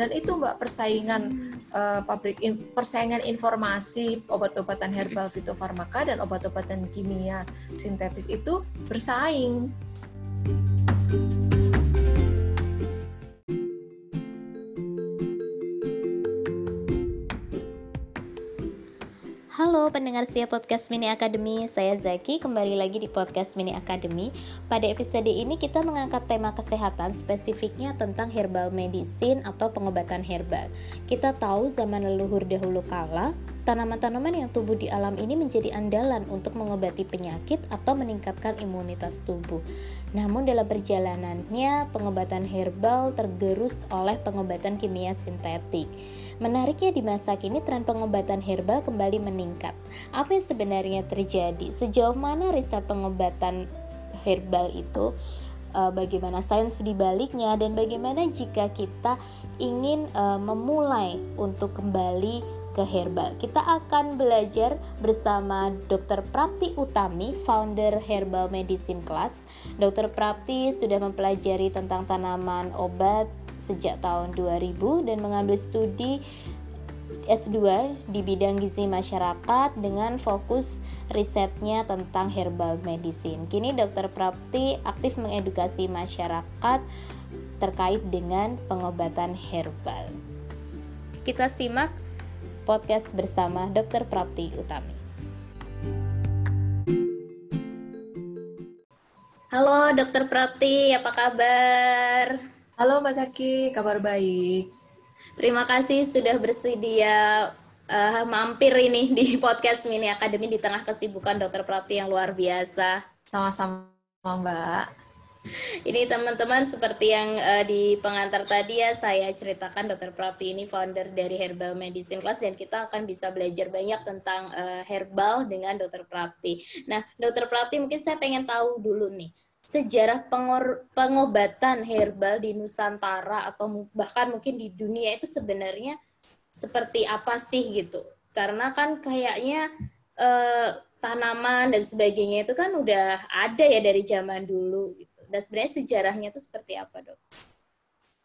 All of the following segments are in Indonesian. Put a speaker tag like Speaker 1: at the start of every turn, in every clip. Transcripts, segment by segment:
Speaker 1: Dan itu Mbak persaingan uh, pabrik in, persaingan informasi obat-obatan herbal fitofarmaka dan obat-obatan kimia sintetis itu bersaing.
Speaker 2: Halo pendengar setia podcast Mini Academy, saya Zaki kembali lagi di podcast Mini Academy. Pada episode ini kita mengangkat tema kesehatan spesifiknya tentang herbal medicine atau pengobatan herbal. Kita tahu zaman leluhur dahulu kala, tanaman-tanaman yang tumbuh di alam ini menjadi andalan untuk mengobati penyakit atau meningkatkan imunitas tubuh. Namun dalam perjalanannya, pengobatan herbal tergerus oleh pengobatan kimia sintetik. Menariknya di masa kini tren pengobatan herbal kembali meningkat. Apa yang sebenarnya terjadi? Sejauh mana riset pengobatan herbal itu? Uh, bagaimana sains di baliknya dan bagaimana jika kita ingin uh, memulai untuk kembali ke herbal. Kita akan belajar bersama Dr. Prapti Utami, founder Herbal Medicine Class. Dr. Prapti sudah mempelajari tentang tanaman obat, sejak tahun 2000 dan mengambil studi S2 di bidang gizi masyarakat dengan fokus risetnya tentang herbal medicine. Kini Dr. Prapti aktif mengedukasi masyarakat terkait dengan pengobatan herbal. Kita simak podcast bersama Dr. Prapti Utami. Halo Dr. Prapti, apa kabar?
Speaker 1: Halo Mbak Saki, kabar baik.
Speaker 2: Terima kasih sudah bersedia uh, mampir ini di podcast Mini Academy di tengah kesibukan Dokter Prati yang luar biasa.
Speaker 1: Sama-sama Mbak.
Speaker 2: Ini teman-teman seperti yang uh, di pengantar tadi ya saya ceritakan Dokter Prati ini founder dari Herbal Medicine Class dan kita akan bisa belajar banyak tentang uh, herbal dengan Dokter Prati. Nah, Dokter Prati mungkin saya pengen tahu dulu nih sejarah pengobatan herbal di Nusantara atau bahkan mungkin di dunia itu sebenarnya seperti apa sih gitu karena kan kayaknya eh, tanaman dan sebagainya itu kan udah ada ya dari zaman dulu gitu dan sebenarnya sejarahnya itu seperti apa dok?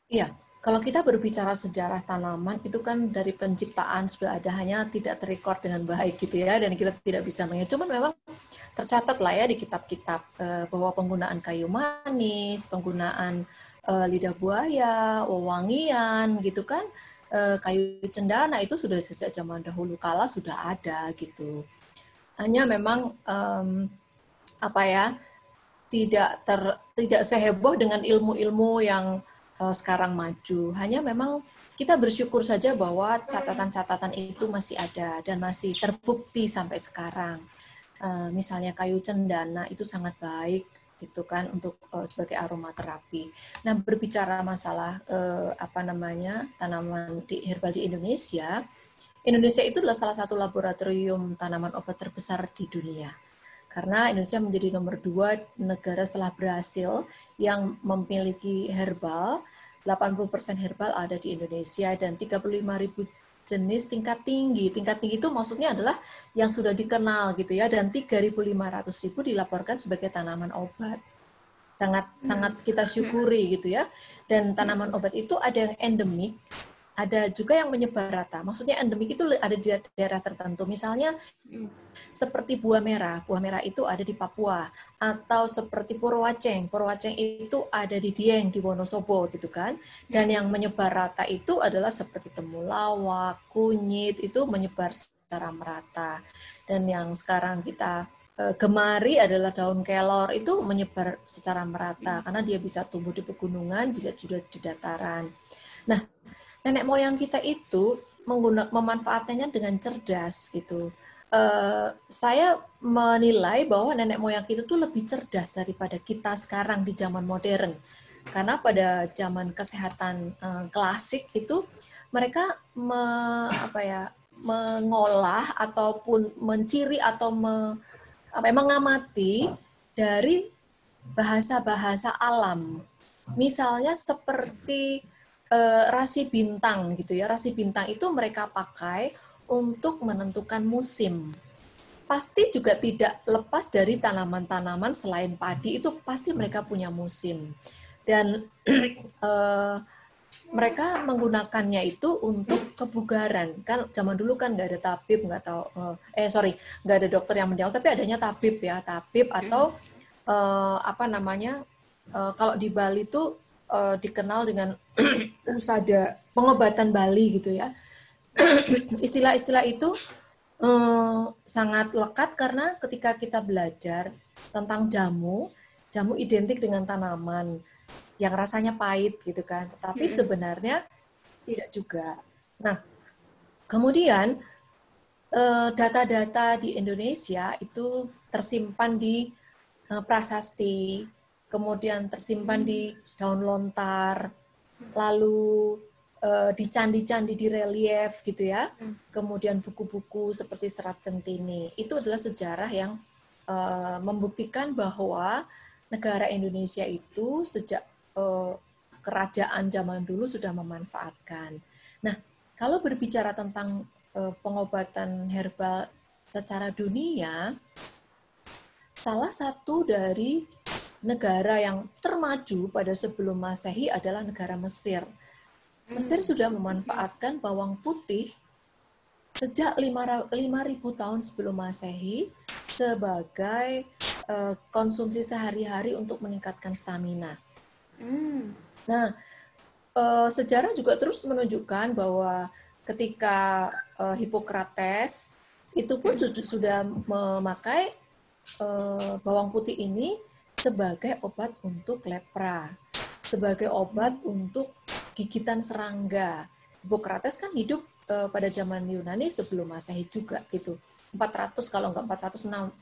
Speaker 1: Iya, kalau kita berbicara sejarah tanaman itu kan dari penciptaan sudah ada hanya tidak terrecord dengan baik gitu ya dan kita tidak bisa mengingat. Cuman memang tercatat lah ya di kitab-kitab uh, bahwa penggunaan kayu manis, penggunaan uh, lidah buaya, wewangian gitu kan, uh, kayu cendana itu sudah sejak zaman dahulu kala sudah ada gitu. Hanya memang um, apa ya tidak ter tidak seheboh dengan ilmu-ilmu yang uh, sekarang maju. Hanya memang kita bersyukur saja bahwa catatan-catatan itu masih ada dan masih terbukti sampai sekarang. Uh, misalnya kayu cendana itu sangat baik gitu kan untuk uh, sebagai aromaterapi. Nah berbicara masalah uh, apa namanya tanaman di herbal di Indonesia, Indonesia itu adalah salah satu laboratorium tanaman obat terbesar di dunia karena Indonesia menjadi nomor dua negara setelah Brasil yang memiliki herbal. 80% herbal ada di Indonesia dan 35 ribu jenis tingkat tinggi. Tingkat tinggi itu maksudnya adalah yang sudah dikenal gitu ya dan 3.500 ribu dilaporkan sebagai tanaman obat. Sangat hmm. sangat kita syukuri gitu ya. Dan tanaman obat itu ada yang endemik, ada juga yang menyebar rata. Maksudnya endemik itu ada di daerah tertentu. Misalnya seperti buah merah. Buah merah itu ada di Papua. Atau seperti Purwaceng. Purwaceng itu ada di Dieng, di Wonosobo gitu kan. Dan yang menyebar rata itu adalah seperti temulawak, kunyit, itu menyebar secara merata. Dan yang sekarang kita eh, gemari adalah daun kelor itu menyebar secara merata karena dia bisa tumbuh di pegunungan, bisa juga di dataran. Nah, nenek moyang kita itu menggunakan memanfaatkannya dengan cerdas gitu. Uh, saya menilai bahwa nenek moyang kita tuh lebih cerdas daripada kita sekarang di zaman modern. Karena pada zaman kesehatan uh, klasik itu mereka me, apa ya mengolah ataupun menciri atau me, apa, ya, mengamati dari bahasa-bahasa alam. Misalnya seperti uh, rasi bintang gitu ya. Rasi bintang itu mereka pakai untuk menentukan musim. Pasti juga tidak lepas dari tanaman-tanaman selain padi itu pasti mereka punya musim. Dan uh, mereka menggunakannya itu untuk kebugaran kan zaman dulu kan nggak ada tabib nggak tahu eh, eh sorry nggak ada dokter yang mendiagnosis tapi adanya tabib ya tabib atau uh, apa namanya uh, kalau di Bali itu uh, dikenal dengan usada pengobatan Bali gitu ya istilah-istilah itu uh, sangat lekat karena ketika kita belajar tentang jamu jamu identik dengan tanaman yang rasanya pahit gitu kan. Tetapi sebenarnya tidak juga. Nah, kemudian eh, data-data di Indonesia itu tersimpan di prasasti, kemudian tersimpan di daun lontar, lalu eh, di candi-candi di relief gitu ya. Kemudian buku-buku seperti Serat Centini. Itu adalah sejarah yang membuktikan bahwa negara Indonesia itu sejak Eh, kerajaan zaman dulu sudah memanfaatkan. Nah, kalau berbicara tentang eh, pengobatan herbal secara dunia, salah satu dari negara yang termaju pada sebelum Masehi adalah negara Mesir. Mesir hmm. sudah memanfaatkan bawang putih sejak 5.000 tahun sebelum Masehi sebagai eh, konsumsi sehari-hari untuk meningkatkan stamina. Hmm. Nah, uh, sejarah juga terus menunjukkan bahwa ketika uh, Hippocrates itu pun hmm. sudah memakai uh, bawang putih ini sebagai obat untuk lepra, sebagai obat untuk gigitan serangga. Hippocrates kan hidup uh, pada zaman Yunani sebelum Masehi juga gitu. 400 kalau enggak 406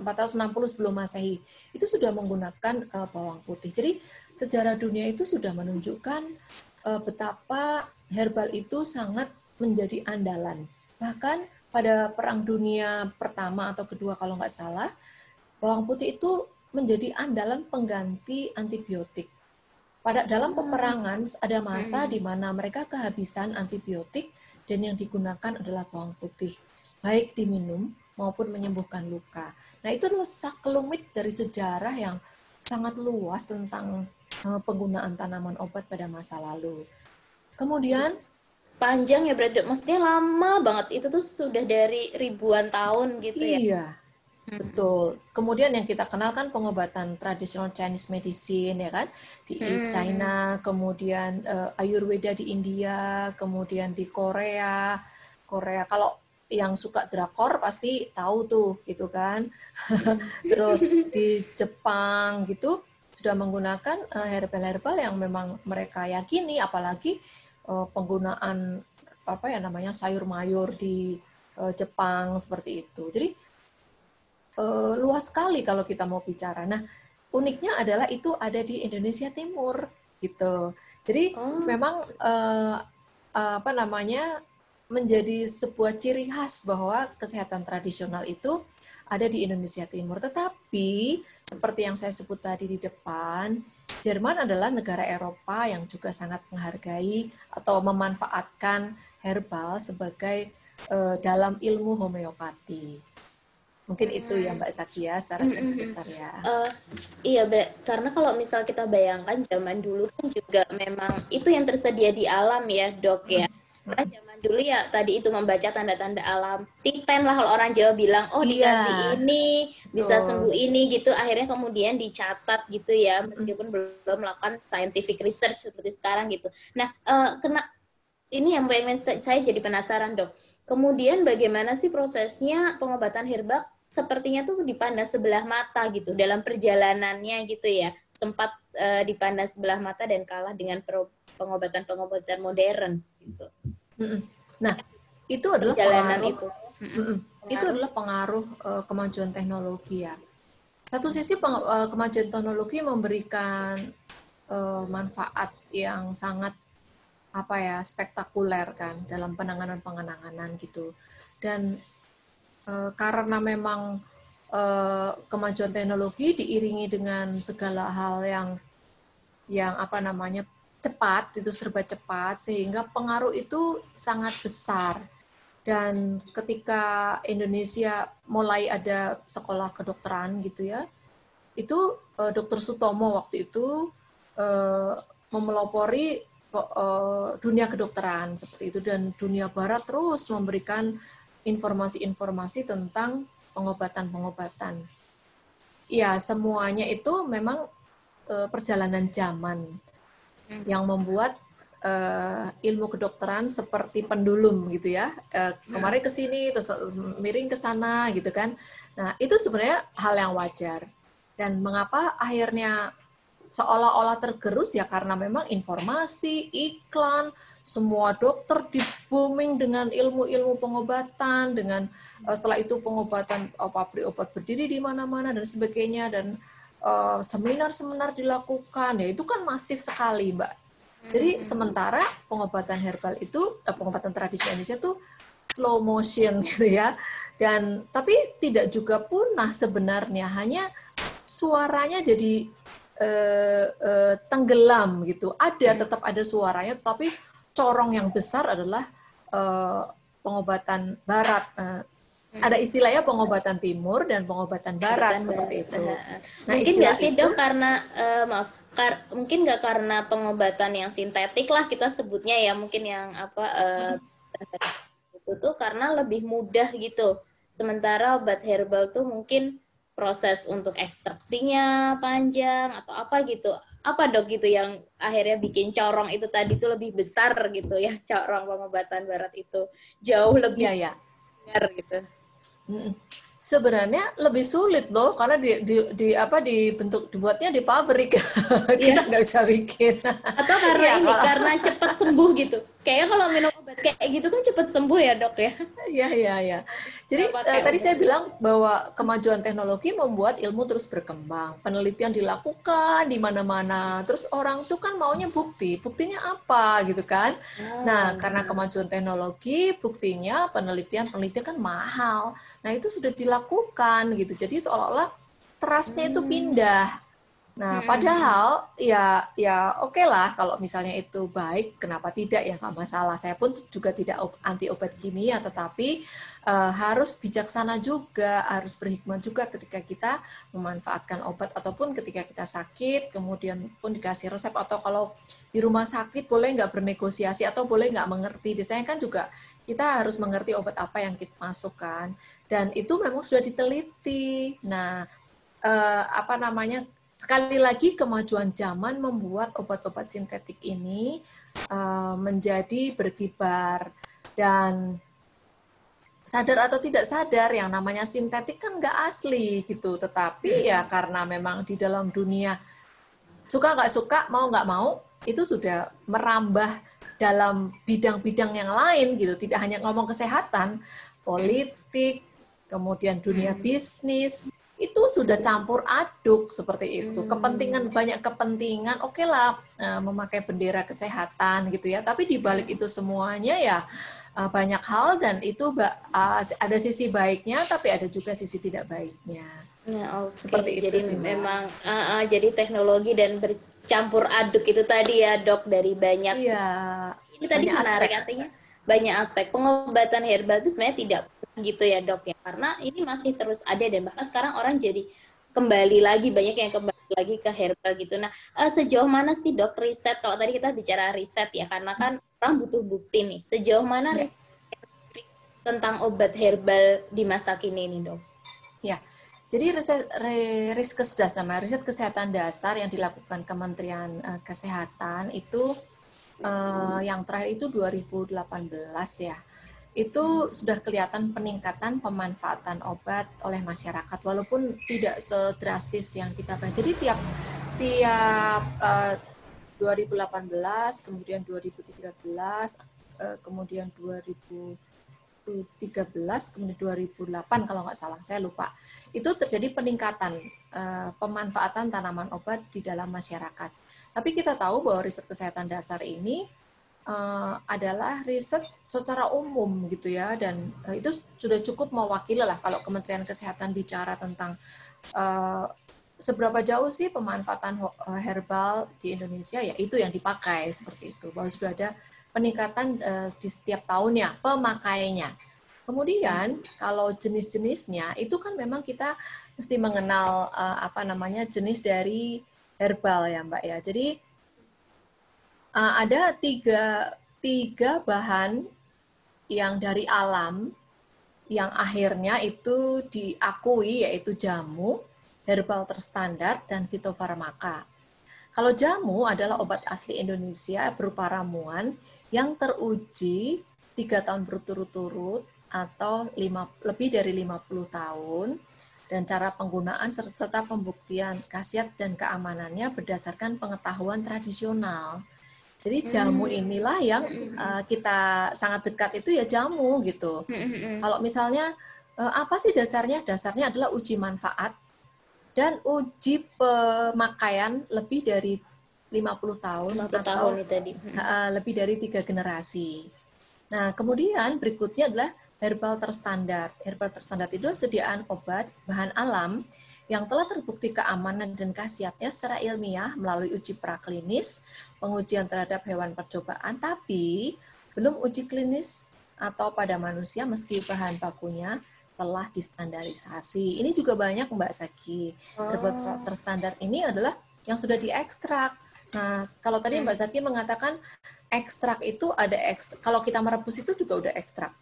Speaker 1: 460 sebelum Masehi itu sudah menggunakan uh, bawang putih. Jadi sejarah dunia itu sudah menunjukkan uh, betapa herbal itu sangat menjadi andalan. Bahkan pada Perang Dunia Pertama atau Kedua kalau nggak salah, bawang putih itu menjadi andalan pengganti antibiotik. Pada dalam peperangan ada masa di mana mereka kehabisan antibiotik dan yang digunakan adalah bawang putih, baik diminum maupun menyembuhkan luka. Nah itu adalah saklumit dari sejarah yang sangat luas tentang Eh, penggunaan tanaman obat pada masa lalu. Kemudian
Speaker 2: panjang ya berarti maksudnya lama banget itu tuh sudah dari ribuan tahun gitu
Speaker 1: iya, ya. Iya. Betul. Kemudian yang kita kenal kan pengobatan tradisional Chinese medicine ya kan di hmm. China, kemudian uh, Ayurveda di India, kemudian di Korea. Korea kalau yang suka drakor pasti tahu tuh gitu kan. Terus di Jepang gitu sudah menggunakan eh, herbal-herbal yang memang mereka yakini, apalagi uh, penggunaan apa ya namanya sayur mayur di uh, Jepang seperti itu. Jadi uh, luas sekali kalau kita mau bicara. Nah uniknya adalah itu ada di Indonesia Timur gitu. Jadi oh. memang uh, apa namanya menjadi sebuah ciri khas bahwa kesehatan tradisional itu ada di Indonesia Timur. Tetapi seperti yang saya sebut tadi di depan, Jerman adalah negara Eropa yang juga sangat menghargai atau memanfaatkan herbal sebagai uh, dalam ilmu homeopati. Mungkin itu ya Mbak Zakia secara garis besar ya. Uh,
Speaker 2: iya, karena kalau misal kita bayangkan zaman dulu kan juga memang itu yang tersedia di alam ya dok ya. Karena zaman dulu ya tadi itu membaca tanda-tanda alam. Titen lah kalau orang Jawa bilang, oh iya. dikasih ini bisa sembuh ini gitu. Akhirnya kemudian dicatat gitu ya, meskipun belum melakukan scientific research seperti sekarang gitu. Nah, uh, kena ini yang saya jadi penasaran dok. Kemudian bagaimana sih prosesnya pengobatan herbal? Sepertinya tuh dipandang sebelah mata gitu dalam perjalanannya gitu ya. Sempat uh, dipandang sebelah mata dan kalah dengan pengobatan-pengobatan modern gitu.
Speaker 1: Nah, itu adalah pengaruh itu. Itu adalah pengaruh uh, kemajuan teknologi ya. Satu sisi peng, uh, kemajuan teknologi memberikan uh, manfaat yang sangat apa ya spektakuler kan dalam penanganan penanganan gitu. Dan uh, karena memang uh, kemajuan teknologi diiringi dengan segala hal yang yang apa namanya cepat, itu serba cepat, sehingga pengaruh itu sangat besar. Dan ketika Indonesia mulai ada sekolah kedokteran gitu ya, itu uh, Dokter Sutomo waktu itu uh, memelopori dunia kedokteran seperti itu dan dunia barat terus memberikan informasi-informasi tentang pengobatan-pengobatan. Ya, semuanya itu memang uh, perjalanan zaman hmm. yang membuat uh, ilmu kedokteran seperti pendulum gitu ya. Uh, kemarin ke sini terus miring ke sana gitu kan. Nah, itu sebenarnya hal yang wajar. Dan mengapa akhirnya seolah-olah tergerus ya karena memang informasi, iklan, semua dokter di booming dengan ilmu-ilmu pengobatan, dengan uh, setelah itu pengobatan oh, pabrik obat berdiri di mana-mana dan sebagainya dan seminar-seminar uh, dilakukan ya itu kan masif sekali, Mbak. Jadi hmm. sementara pengobatan herbal itu uh, pengobatan tradisi Indonesia tuh slow motion gitu ya. Dan tapi tidak juga punah sebenarnya, hanya suaranya jadi uh, uh, tenggelam gitu. Ada hmm. tetap ada suaranya, tapi corong yang besar adalah uh, pengobatan barat. Uh, hmm. Ada istilahnya pengobatan timur dan pengobatan barat pengobatan seperti barat. itu.
Speaker 2: Nah, mungkin nggak sih dok karena uh, maaf kar mungkin nggak karena pengobatan yang sintetik lah kita sebutnya ya mungkin yang apa uh, hmm. itu tuh karena lebih mudah gitu. Sementara obat herbal tuh mungkin proses untuk ekstraksinya panjang atau apa gitu. Apa dok gitu yang akhirnya bikin corong itu tadi tuh lebih besar gitu ya corong pengobatan barat itu. Jauh lebih
Speaker 1: ya, ya. gitu. Sebenarnya lebih sulit loh karena di, di, di apa dibentuk dibuatnya di pabrik. Kita iya. nggak bisa bikin.
Speaker 2: Atau karena ya, ini kalau... karena cepat sembuh gitu. Kayaknya kalau minum obat kayak gitu kan cepat sembuh ya dok ya
Speaker 1: iya iya iya jadi uh, tadi saya bilang bahwa kemajuan teknologi membuat ilmu terus berkembang penelitian dilakukan di mana-mana terus orang tuh kan maunya bukti buktinya apa gitu kan oh. nah karena kemajuan teknologi buktinya penelitian penelitian kan mahal Nah, itu sudah dilakukan gitu. Jadi seolah-olah trustnya itu hmm. pindah. Nah, padahal ya ya oke okay lah kalau misalnya itu baik, kenapa tidak ya nggak masalah. Saya pun juga tidak anti obat kimia, tetapi uh, harus bijaksana juga, harus berhikmah juga ketika kita memanfaatkan obat ataupun ketika kita sakit, kemudian pun dikasih resep atau kalau di rumah sakit boleh nggak bernegosiasi atau boleh nggak mengerti. Biasanya kan juga kita harus mengerti obat apa yang kita masukkan dan itu memang sudah diteliti. Nah, eh, apa namanya? Sekali lagi kemajuan zaman membuat obat-obat sintetik ini eh, menjadi berkibar. Dan sadar atau tidak sadar yang namanya sintetik kan nggak asli gitu. Tetapi ya karena memang di dalam dunia suka nggak suka mau nggak mau itu sudah merambah dalam bidang-bidang yang lain gitu. Tidak hanya ngomong kesehatan politik kemudian dunia hmm. bisnis itu sudah campur aduk seperti itu. Hmm. Kepentingan banyak kepentingan, oke okay lah uh, memakai bendera kesehatan gitu ya. Tapi di balik itu semuanya ya uh, banyak hal dan itu uh, ada sisi baiknya, tapi ada juga sisi tidak baiknya.
Speaker 2: Ya, okay. Seperti itu jadi sih. Memang uh, uh, jadi teknologi dan bercampur aduk itu tadi ya dok dari banyak.
Speaker 1: Iya.
Speaker 2: Ini tadi menarik aspek. artinya banyak aspek pengobatan herbal itu sebenarnya tidak gitu ya dok ya karena ini masih terus ada dan bahkan sekarang orang jadi kembali lagi banyak yang kembali lagi ke herbal gitu. Nah uh, sejauh mana sih dok riset kalau tadi kita bicara riset ya karena kan orang butuh bukti nih sejauh mana ya. riset tentang obat herbal di masa kini ini dok?
Speaker 1: Ya, jadi riset riskesdas riset kesehatan dasar yang dilakukan Kementerian uh, Kesehatan itu uh, yang terakhir itu 2018 ya itu sudah kelihatan peningkatan pemanfaatan obat oleh masyarakat walaupun tidak sedrastis yang kita bayangkan. Jadi tiap tiap uh, 2018, kemudian 2013, uh, kemudian 2013, kemudian 2008 kalau nggak salah saya lupa. Itu terjadi peningkatan uh, pemanfaatan tanaman obat di dalam masyarakat. Tapi kita tahu bahwa riset kesehatan dasar ini uh, adalah riset secara umum gitu ya. Dan uh, itu sudah cukup mewakili lah kalau Kementerian Kesehatan bicara tentang uh, seberapa jauh sih pemanfaatan herbal di Indonesia. Ya itu yang dipakai seperti itu. Bahwa sudah ada peningkatan uh, di setiap tahunnya pemakaiannya. Kemudian kalau jenis-jenisnya itu kan memang kita mesti mengenal uh, apa namanya jenis dari herbal ya Mbak ya. Jadi uh, ada tiga tiga bahan yang dari alam yang akhirnya itu diakui yaitu jamu, herbal terstandar, dan fitofarmaka. Kalau jamu adalah obat asli Indonesia berupa ramuan yang teruji tiga tahun berturut-turut atau lima, lebih dari 50 tahun dan cara penggunaan serta pembuktian khasiat dan keamanannya berdasarkan pengetahuan tradisional. Jadi jamu hmm. inilah yang uh, kita sangat dekat itu ya jamu gitu. Hmm, Kalau misalnya uh, apa sih dasarnya? Dasarnya adalah uji manfaat dan uji pemakaian lebih dari 50 tahun 50 atau tahun tadi. Uh, lebih dari tiga generasi. Nah, kemudian berikutnya adalah herbal terstandar. Herbal terstandar itu sediaan obat bahan alam yang telah terbukti keamanan dan khasiatnya secara ilmiah melalui uji praklinis, pengujian terhadap hewan percobaan, tapi belum uji klinis atau pada manusia meski bahan bakunya telah distandarisasi. Ini juga banyak Mbak Saki. Herbal oh. terstandar ini adalah yang sudah diekstrak. Nah, kalau tadi Mbak Saki mengatakan ekstrak itu ada ekstrak, kalau kita merebus itu juga udah ekstrak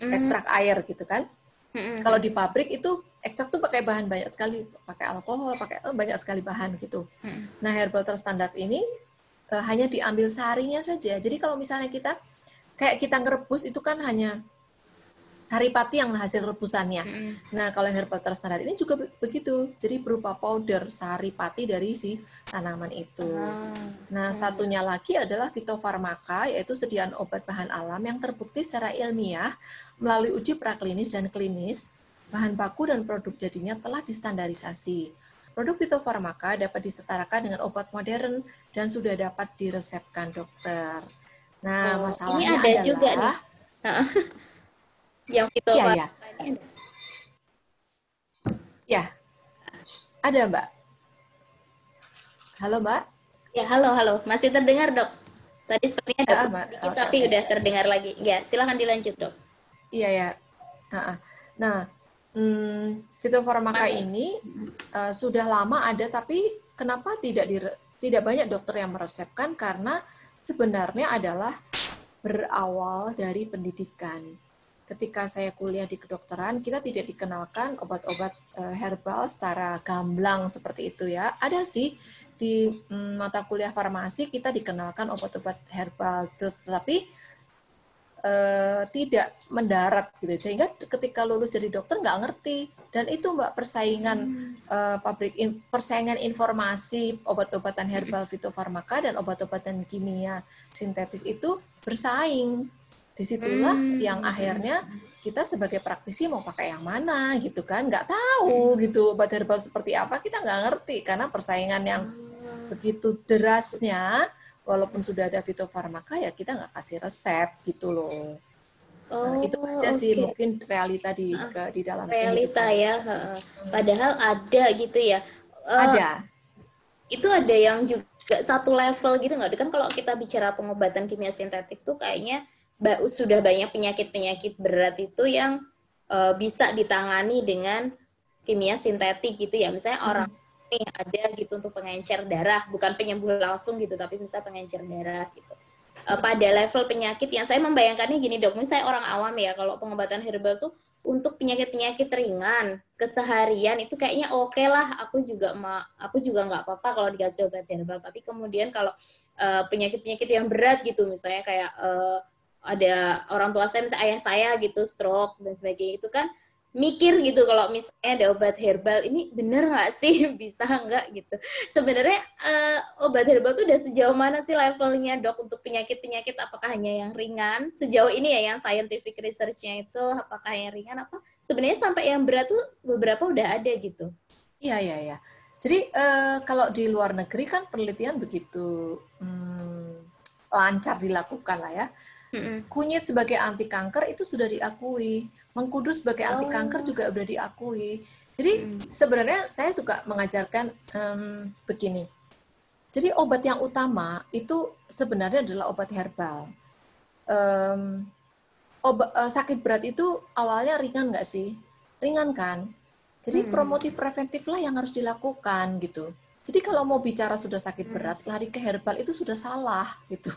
Speaker 1: mm. ekstrak air gitu kan. Mm-hmm. Kalau di pabrik itu ekstrak tuh pakai bahan banyak sekali, pakai alkohol, pakai oh, banyak sekali bahan gitu. Mm. Nah herbal terstandar ini uh, hanya diambil seharinya saja. Jadi kalau misalnya kita kayak kita ngerebus itu kan hanya saripati yang hasil rebusannya. Mm. Nah, kalau herbal terstandar ini juga begitu. Jadi berupa powder saripati dari si tanaman itu. Ah. Nah, satunya lagi adalah fitofarmaka yaitu sediaan obat bahan alam yang terbukti secara ilmiah melalui uji praklinis dan klinis. Bahan baku dan produk jadinya telah distandarisasi. Produk fitofarmaka dapat disetarakan dengan obat modern dan sudah dapat diresepkan dokter. Nah, oh, masalahnya ini ada adalah juga nih.
Speaker 2: yang itu
Speaker 1: ya, ya. ya ada mbak halo mbak
Speaker 2: ya halo halo masih terdengar dok tadi sepertinya ada ya, sedikit, tapi okay. udah terdengar lagi ya silahkan dilanjut dok
Speaker 1: iya ya. Nah hmm, fitofarmaka ini uh, sudah lama ada tapi kenapa tidak di, tidak banyak dokter yang meresepkan? Karena sebenarnya adalah berawal dari pendidikan. Ketika saya kuliah di kedokteran, kita tidak dikenalkan obat-obat uh, herbal secara gamblang seperti itu ya. Ada sih di um, mata kuliah farmasi kita dikenalkan obat-obat herbal gitu, tetapi uh, tidak mendarat gitu. Sehingga ketika lulus jadi dokter nggak ngerti. Dan itu mbak persaingan hmm. uh, pabrik in, persaingan informasi obat-obatan herbal fitofarmaka dan obat-obatan kimia sintetis itu bersaing di situlah hmm. yang akhirnya kita sebagai praktisi mau pakai yang mana gitu kan nggak tahu hmm. gitu obat herbal seperti apa kita nggak ngerti karena persaingan yang hmm. begitu derasnya walaupun sudah ada fitofarmaka ya kita nggak kasih resep gitu loh Oh, nah, itu aja okay. sih mungkin realita di ke, di dalam
Speaker 2: realita ya. Padahal ada gitu ya.
Speaker 1: Uh, ada.
Speaker 2: Itu ada yang juga satu level gitu nggak? Kan kalau kita bicara pengobatan kimia sintetik tuh kayaknya sudah banyak penyakit-penyakit berat itu yang uh, bisa ditangani dengan kimia sintetik gitu ya. Misalnya hmm. orang nih ada gitu untuk pengencer darah, bukan penyembuh langsung gitu, tapi bisa pengencer darah gitu. Uh, pada level penyakit yang saya membayangkannya gini dok, misalnya orang awam ya, kalau pengobatan herbal tuh untuk penyakit-penyakit ringan keseharian itu kayaknya oke okay lah aku juga ma aku juga nggak apa-apa kalau dikasih obat herbal tapi kemudian kalau uh, penyakit-penyakit yang berat gitu misalnya kayak uh, ada orang tua saya misalnya ayah saya gitu stroke dan sebagainya itu kan mikir gitu kalau misalnya ada obat herbal ini bener nggak sih? Bisa nggak gitu? Sebenarnya uh, obat herbal tuh udah sejauh mana sih levelnya dok untuk penyakit penyakit apakah hanya yang ringan? Sejauh ini ya yang scientific researchnya itu apakah yang ringan? Apa? Sebenarnya sampai yang berat tuh beberapa udah ada gitu.
Speaker 1: Iya iya iya. Jadi uh, kalau di luar negeri kan penelitian begitu hmm, lancar dilakukan lah ya. Kunyit sebagai anti kanker itu sudah diakui. Mengkudu sebagai anti oh. kanker juga sudah diakui. Jadi mm. sebenarnya saya suka mengajarkan um, begini. Jadi obat yang utama itu sebenarnya adalah obat herbal. Um, obat, uh, sakit berat itu awalnya ringan nggak sih? Ringan kan? Jadi hmm. promotif preventif lah yang harus dilakukan gitu. Jadi kalau mau bicara sudah sakit hmm. berat, lari ke herbal itu sudah salah gitu.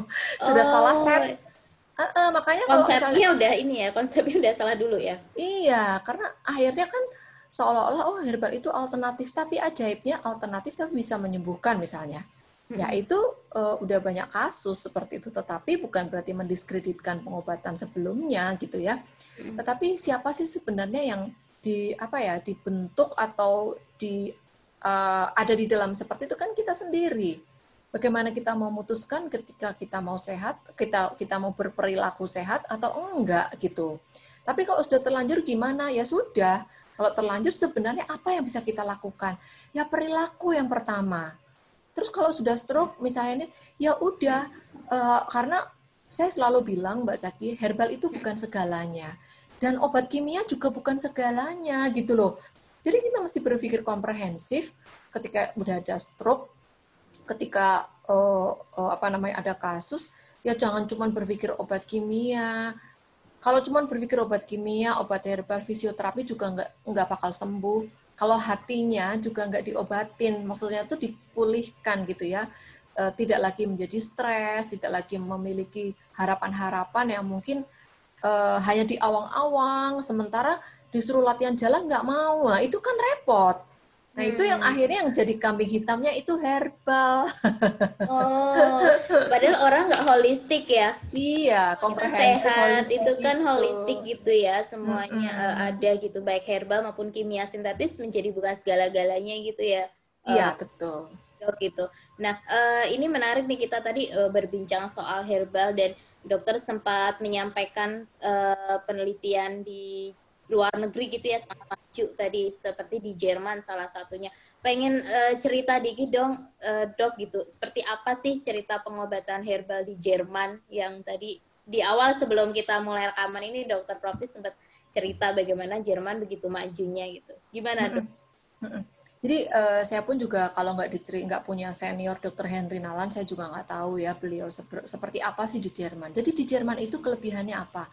Speaker 1: sudah oh. salah set. Uh, uh, makanya
Speaker 2: konsepnya kalau misalnya, udah ini ya, konsepnya udah salah dulu ya.
Speaker 1: Iya, karena akhirnya kan seolah-olah oh herbal itu alternatif, tapi ajaibnya alternatif tapi bisa menyembuhkan misalnya. Ya itu uh, udah banyak kasus seperti itu, tetapi bukan berarti mendiskreditkan pengobatan sebelumnya gitu ya. Tetapi siapa sih sebenarnya yang di apa ya dibentuk atau di uh, ada di dalam seperti itu kan kita sendiri. Bagaimana kita mau memutuskan ketika kita mau sehat, kita kita mau berperilaku sehat atau enggak gitu. Tapi kalau sudah terlanjur gimana? Ya sudah. Kalau terlanjur sebenarnya apa yang bisa kita lakukan? Ya perilaku yang pertama Terus kalau sudah stroke misalnya ini, ya udah uh, karena saya selalu bilang Mbak Zaki, herbal itu bukan segalanya. Dan obat kimia juga bukan segalanya gitu loh. Jadi kita mesti berpikir komprehensif ketika udah ada stroke, ketika uh, uh, apa namanya ada kasus, ya jangan cuma berpikir obat kimia. Kalau cuma berpikir obat kimia, obat herbal, fisioterapi juga nggak nggak bakal sembuh kalau hatinya juga nggak diobatin, maksudnya itu dipulihkan gitu ya, e, tidak lagi menjadi stres, tidak lagi memiliki harapan-harapan yang mungkin e, hanya di awang-awang, sementara disuruh latihan jalan nggak mau, nah itu kan repot. Nah, hmm. itu yang hmm. akhirnya yang jadi kambing hitamnya itu herbal.
Speaker 2: Oh, padahal orang nggak holistik ya.
Speaker 1: Iya, komprehensif
Speaker 2: sehat itu kan gitu. holistik gitu ya, semuanya hmm. uh, ada gitu baik herbal maupun kimia sintetis menjadi bukan segala-galanya gitu ya.
Speaker 1: Iya, uh, betul.
Speaker 2: gitu. Nah, uh, ini menarik nih kita tadi uh, berbincang soal herbal dan dokter sempat menyampaikan uh, penelitian di luar negeri gitu ya sangat maju tadi seperti di Jerman salah satunya. Pengen uh, cerita dikit dong uh, dok gitu. Seperti apa sih cerita pengobatan herbal di Jerman yang tadi di awal sebelum kita mulai rekaman ini dokter Proptis sempat cerita bagaimana Jerman begitu majunya gitu. Gimana dok?
Speaker 1: Jadi uh, saya pun juga kalau nggak diceri nggak punya senior dokter Henry Nalan, saya juga nggak tahu ya beliau seper, seperti apa sih di Jerman. Jadi di Jerman itu kelebihannya apa?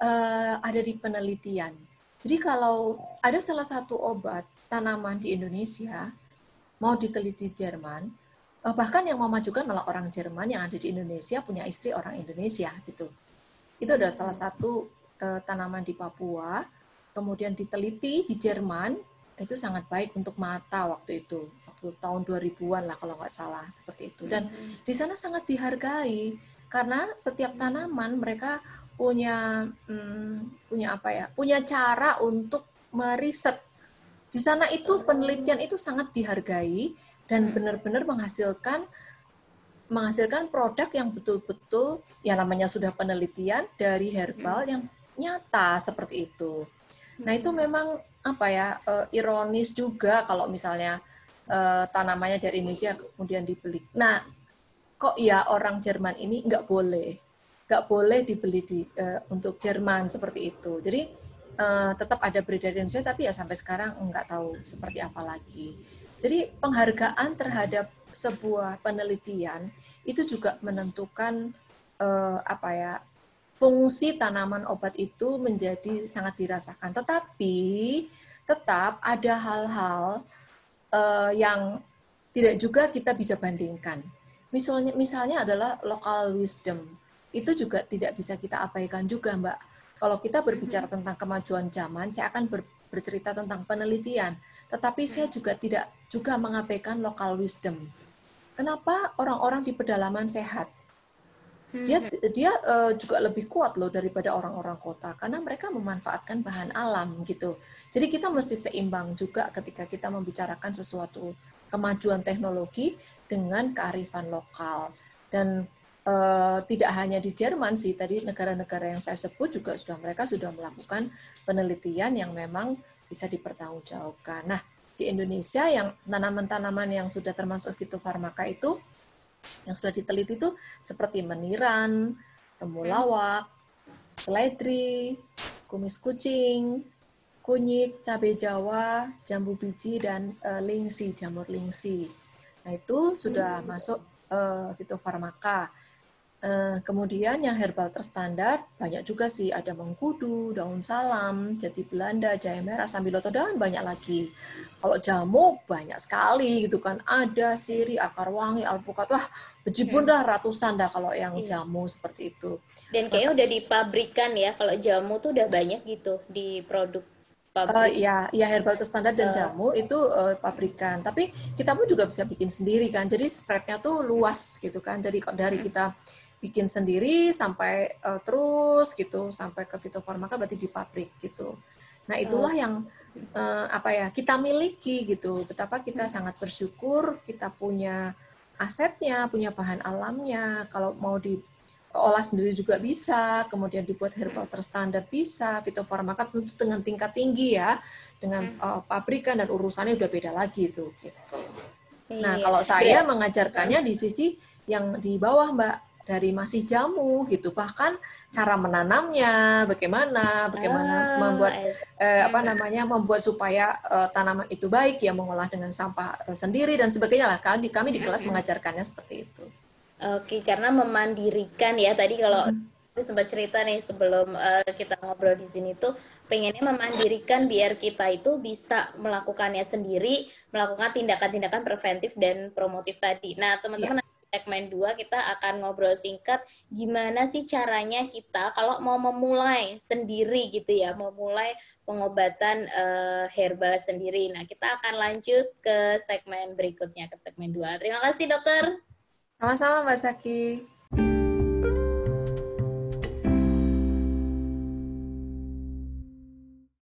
Speaker 1: Uh, ada di penelitian jadi kalau ada salah satu obat tanaman di Indonesia mau diteliti di Jerman, eh, bahkan yang memajukan malah orang Jerman yang ada di Indonesia punya istri orang Indonesia gitu. Itu adalah salah satu uh, tanaman di Papua, kemudian diteliti di Jerman itu sangat baik untuk mata waktu itu waktu tahun 2000-an lah kalau nggak salah seperti itu dan mm-hmm. di sana sangat dihargai karena setiap tanaman mereka punya hmm, punya apa ya punya cara untuk meriset di sana itu penelitian itu sangat dihargai dan hmm. benar-benar menghasilkan menghasilkan produk yang betul-betul ya namanya sudah penelitian dari herbal hmm. yang nyata seperti itu. Nah itu hmm. memang apa ya uh, ironis juga kalau misalnya uh, tanamannya dari Indonesia kemudian dibeli. Nah kok ya orang Jerman ini nggak boleh nggak boleh dibeli di uh, untuk Jerman seperti itu. Jadi uh, tetap ada beredar di Indonesia, tapi ya sampai sekarang nggak tahu seperti apa lagi. Jadi penghargaan terhadap sebuah penelitian itu juga menentukan uh, apa ya fungsi tanaman obat itu menjadi sangat dirasakan. Tetapi tetap ada hal-hal uh, yang tidak juga kita bisa bandingkan. Misalnya, misalnya adalah local wisdom itu juga tidak bisa kita abaikan juga, Mbak. Kalau kita berbicara tentang kemajuan zaman, saya akan ber, bercerita tentang penelitian, tetapi saya juga tidak juga mengabaikan local wisdom. Kenapa orang-orang di pedalaman sehat? Dia dia uh, juga lebih kuat loh daripada orang-orang kota karena mereka memanfaatkan bahan alam gitu. Jadi kita mesti seimbang juga ketika kita membicarakan sesuatu kemajuan teknologi dengan kearifan lokal dan uh, tidak hanya di Jerman sih, tadi negara-negara yang saya sebut juga sudah mereka sudah melakukan penelitian yang memang bisa dipertanggungjawabkan. Nah, di Indonesia yang tanaman-tanaman yang sudah termasuk fitofarmaka itu yang sudah diteliti itu seperti meniran, temulawak, seledri, kumis kucing, kunyit, cabai jawa, jambu biji dan uh, lingsi, jamur lingsi. Nah, itu sudah masuk uh, fitofarmaka. Uh, kemudian yang herbal terstandar banyak juga sih ada mengkudu, daun salam, jati Belanda, jahe merah, sambiloto dan banyak lagi. Kalau jamu banyak sekali gitu kan. Ada siri, akar wangi, alpukat. Wah, bejibun hmm. dah ratusan dah kalau yang iya. jamu seperti itu.
Speaker 2: Dan kayaknya udah dipabrikan ya. Kalau jamu tuh udah banyak gitu di produk
Speaker 1: Uh, ya, ya herbal terstandar dan uh. jamu itu uh, pabrikan. Tapi kita pun juga bisa bikin sendiri kan. Jadi spreadnya tuh luas gitu kan. Jadi dari hmm. kita bikin sendiri sampai uh, terus gitu sampai ke fitofarmaka berarti di pabrik gitu. Nah itulah oh. yang uh, apa ya kita miliki gitu. Betapa kita sangat bersyukur kita punya asetnya, punya bahan alamnya. Kalau mau diolah sendiri juga bisa, kemudian dibuat herbal terstandar bisa, fitofarmaka tentu dengan tingkat tinggi ya, dengan uh, pabrikan dan urusannya udah beda lagi itu gitu. Nah, iya. kalau saya mengajarkannya di sisi yang di bawah Mbak dari masih jamu gitu bahkan cara menanamnya bagaimana bagaimana oh, membuat eh, apa namanya membuat supaya eh, tanaman itu baik ya mengolah dengan sampah eh, sendiri dan sebagainya lah. Kami kami di kelas mengajarkannya seperti itu.
Speaker 2: Oke karena memandirikan ya. Tadi kalau hmm. Sempat cerita nih sebelum uh, kita ngobrol di sini tuh pengennya memandirikan biar kita itu bisa melakukannya sendiri, melakukan tindakan-tindakan preventif dan promotif tadi. Nah, teman-teman ya segmen 2 kita akan ngobrol singkat gimana sih caranya kita kalau mau memulai sendiri gitu ya, memulai pengobatan uh, herbal sendiri. Nah, kita akan lanjut ke segmen berikutnya, ke segmen 2. Terima kasih dokter.
Speaker 1: Sama-sama Mbak Saki.